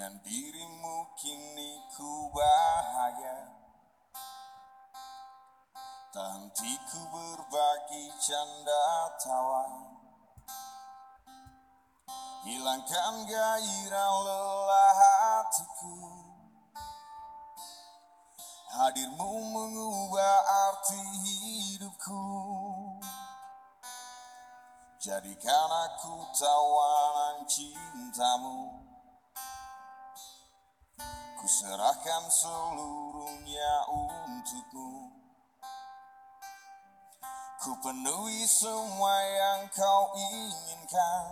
Dengan dirimu kini ku bahagia. Tak henti ku berbagi canda tawa. Hilangkan gairah lelah hatiku. Hadirmu mengubah arti hidupku. Jadikan aku tawanan cintamu Ku serahkan seluruhnya untukmu. Ku penuhi semua yang kau inginkan.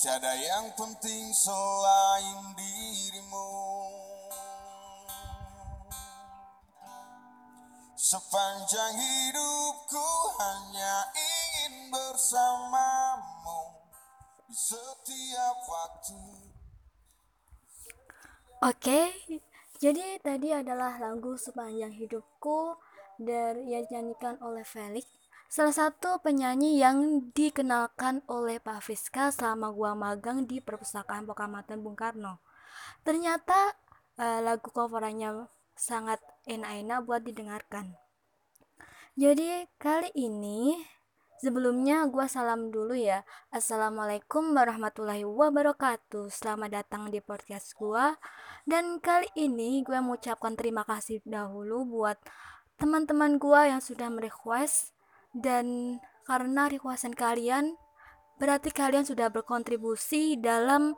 Tiada yang penting selain dirimu. Sepanjang hidupku hanya ingin bersamamu Di setiap waktu Oke, jadi tadi adalah lagu sepanjang hidupku dari yang dinyanyikan oleh Felix, salah satu penyanyi yang dikenalkan oleh Pak Fiska selama gua magang di perpustakaan Pokamatan Bung Karno. Ternyata uh, lagu coverannya sangat enak-enak buat didengarkan. Jadi kali ini Sebelumnya gue salam dulu ya. Assalamualaikum warahmatullahi wabarakatuh. Selamat datang di podcast gue Dan kali ini gue mengucapkan terima kasih dahulu buat teman-teman gue yang sudah merequest. Dan karena requestan kalian Berarti kalian sudah berkontribusi dalam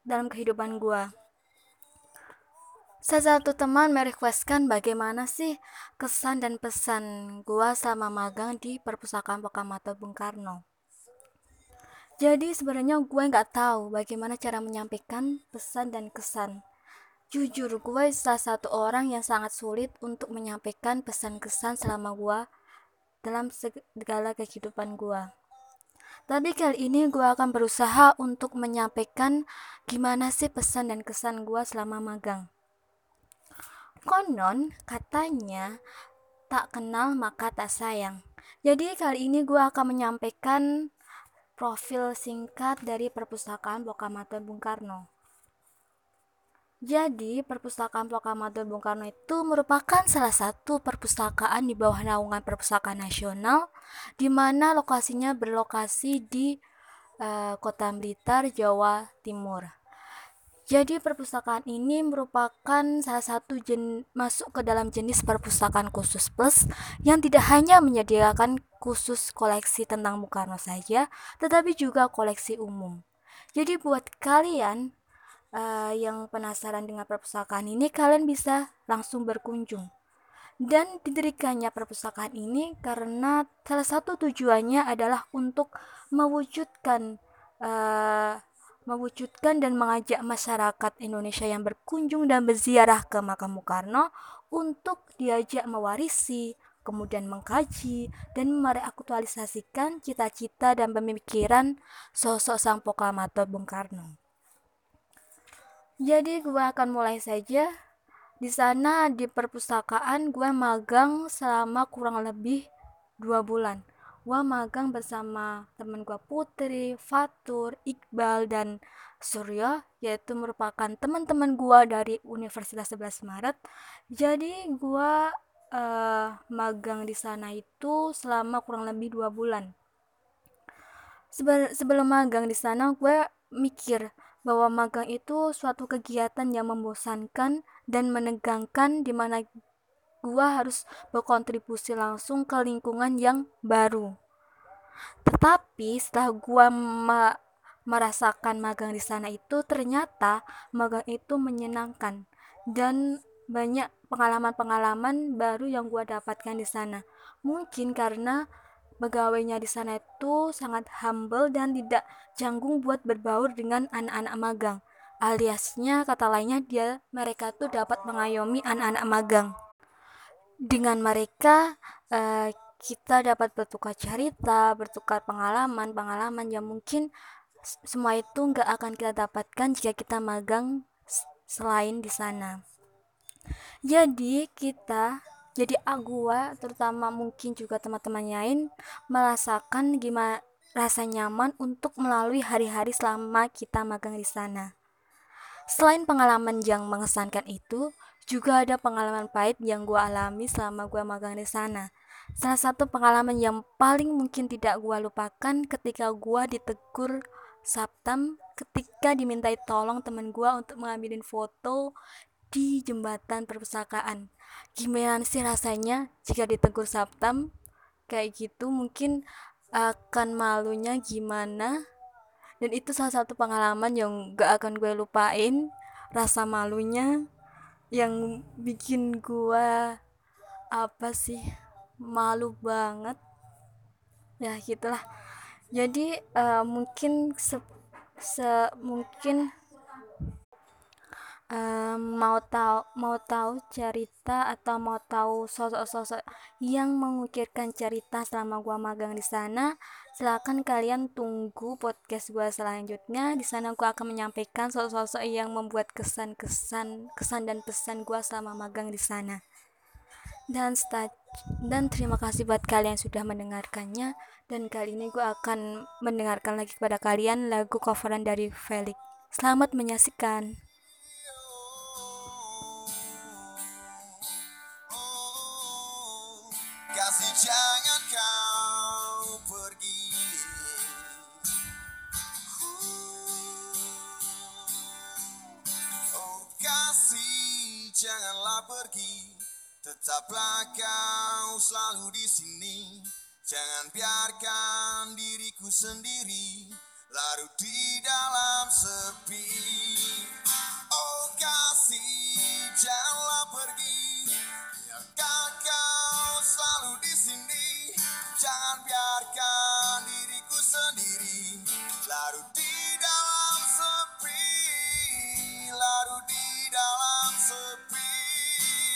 dalam kehidupan gue Salah satu teman merequestkan bagaimana sih kesan dan pesan gua selama magang di perpustakaan Pokamata Bung Karno. Jadi sebenarnya gue nggak tahu bagaimana cara menyampaikan pesan dan kesan. Jujur, gue salah satu orang yang sangat sulit untuk menyampaikan pesan kesan selama gue dalam segala kehidupan gue. Tapi kali ini gue akan berusaha untuk menyampaikan gimana sih pesan dan kesan gue selama magang. Konon katanya tak kenal maka tak sayang. Jadi kali ini gue akan menyampaikan profil singkat dari perpustakaan Prokamator Bung Karno. Jadi, perpustakaan Prokamator Bung Karno itu merupakan salah satu perpustakaan di bawah naungan Perpustakaan Nasional di mana lokasinya berlokasi di uh, Kota Blitar, Jawa Timur. Jadi perpustakaan ini merupakan salah satu jen, masuk ke dalam jenis perpustakaan khusus plus yang tidak hanya menyediakan khusus koleksi tentang Bung Karno saja, tetapi juga koleksi umum. Jadi buat kalian uh, yang penasaran dengan perpustakaan ini, kalian bisa langsung berkunjung. Dan didirikannya perpustakaan ini karena salah satu tujuannya adalah untuk mewujudkan uh, mewujudkan dan mengajak masyarakat Indonesia yang berkunjung dan berziarah ke makam Karno untuk diajak mewarisi, kemudian mengkaji dan mereaktualisasikan cita-cita dan pemikiran sosok sang proklamator Bung Karno. Jadi gue akan mulai saja. Di sana di perpustakaan gue magang selama kurang lebih dua bulan gua magang bersama temen gua Putri, Fatur, Iqbal dan Surya yaitu merupakan teman-teman gua dari Universitas 11 Maret. Jadi gua uh, magang di sana itu selama kurang lebih dua bulan. sebelum magang di sana gue mikir bahwa magang itu suatu kegiatan yang membosankan dan menegangkan di mana gua harus berkontribusi langsung ke lingkungan yang baru. Tetapi setelah gua ma merasakan magang di sana itu ternyata magang itu menyenangkan dan banyak pengalaman-pengalaman baru yang gua dapatkan di sana. Mungkin karena pegawainya di sana itu sangat humble dan tidak canggung buat berbaur dengan anak-anak magang. Aliasnya kata lainnya dia mereka tuh dapat mengayomi anak-anak magang dengan mereka uh, kita dapat bertukar cerita, bertukar pengalaman, pengalaman yang mungkin semua itu nggak akan kita dapatkan jika kita magang selain di sana. Jadi kita, jadi agua terutama mungkin juga teman-teman lain merasakan gimana rasa nyaman untuk melalui hari-hari selama kita magang di sana. Selain pengalaman yang mengesankan itu, juga ada pengalaman pahit yang gue alami selama gue magang di sana. Salah satu pengalaman yang paling mungkin tidak gue lupakan ketika gue ditegur Sabtam ketika dimintai tolong teman gue untuk mengambilin foto di jembatan perpustakaan. Gimana sih rasanya jika ditegur Sabtam kayak gitu mungkin akan malunya gimana dan itu salah satu pengalaman yang gak akan gue lupain rasa malunya yang bikin gue apa sih malu banget. Ya gitulah. Jadi uh, mungkin se, se mungkin um, mau tahu mau tahu cerita atau mau tahu sosok-sosok yang mengukirkan cerita selama gua magang di sana silahkan kalian tunggu podcast gua selanjutnya. Di sana gua akan menyampaikan sosok-sosok yang membuat kesan-kesan kesan dan pesan gua selama magang di sana. Dan dan terima kasih buat kalian yang sudah mendengarkannya. Dan kali ini gue akan mendengarkan lagi kepada kalian lagu coveran dari Felix. Selamat menyaksikan janganlah pergi Tetaplah kau selalu di sini. Jangan biarkan diriku sendiri Larut di dalam sepi. Oh kasih janganlah pergi. Biarkan kau selalu di sini. Jangan biarkan